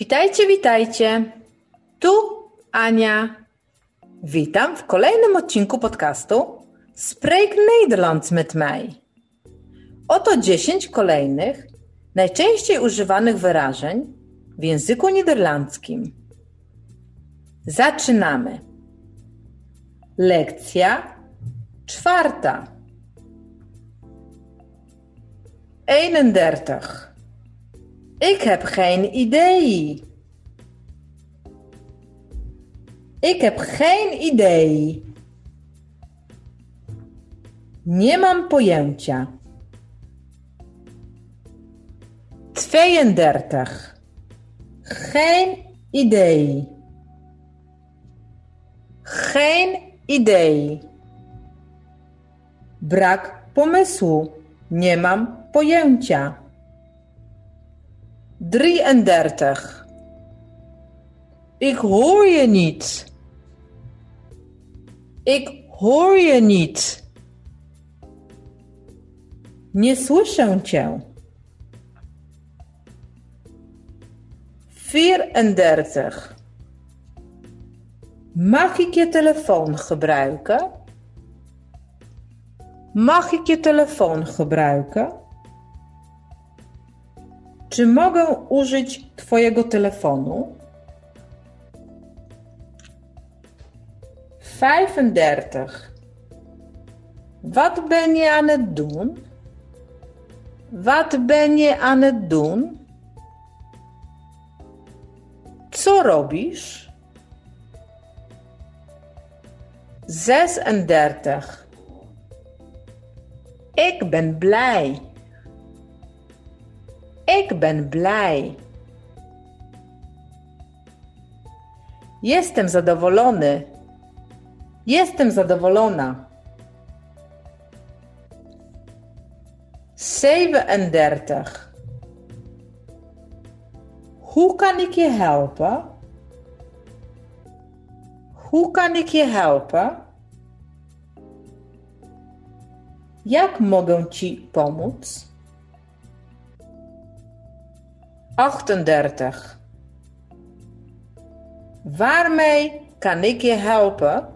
Witajcie, witajcie. Tu Ania. Witam w kolejnym odcinku podcastu Spreek Nederlands met mij. Oto 10 kolejnych, najczęściej używanych wyrażeń w języku niderlandzkim. Zaczynamy. Lekcja czwarta. 31. Ik heb geen idee. Ik heb geen idee. Nie mam pojęcia. 32. Geen idee. Geen idee. Brak pomysłu. Nie mam pojęcia. 33. Ik hoor je niet. Ik hoor je niet. Nie słyszę cię. 34. Mag ik je telefoon gebruiken? Mag ik je telefoon gebruiken? Czy mogę użyć Twojego telefonu? 35. Wat ben je aan het doen? Wat ben je aan het doen? Co robisz? 36. Ik ben blij. Ik ben blij. Jestem zadowolony. Jestem zadowolona. 37. Hoe kan ik je helpen? Hoe kan ik je helpen? Jak mogę ci pomóc? 38. Waarmee kan ik je helpen?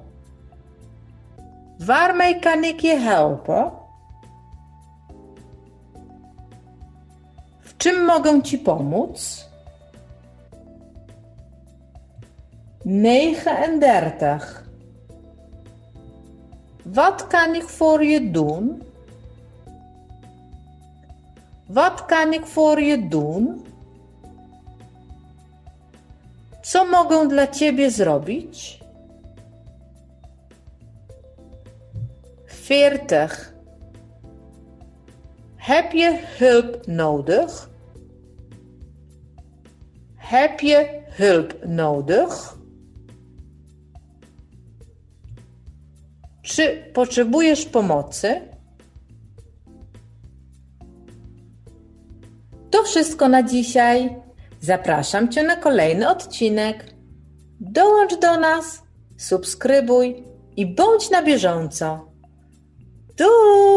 Waarmee kan ik je helpen? W czym mogę ci pomóc? 39. Wat kan ik voor je doen? Wat kan ik voor je doen? Co mogę dla ciebie zrobić? 40. Heb je hulp nodig? Heb je hulp nodig? Czy potrzebujesz pomocy? To wszystko na dzisiaj. Zapraszam Cię na kolejny odcinek. Dołącz do nas, subskrybuj i bądź na bieżąco. Doei!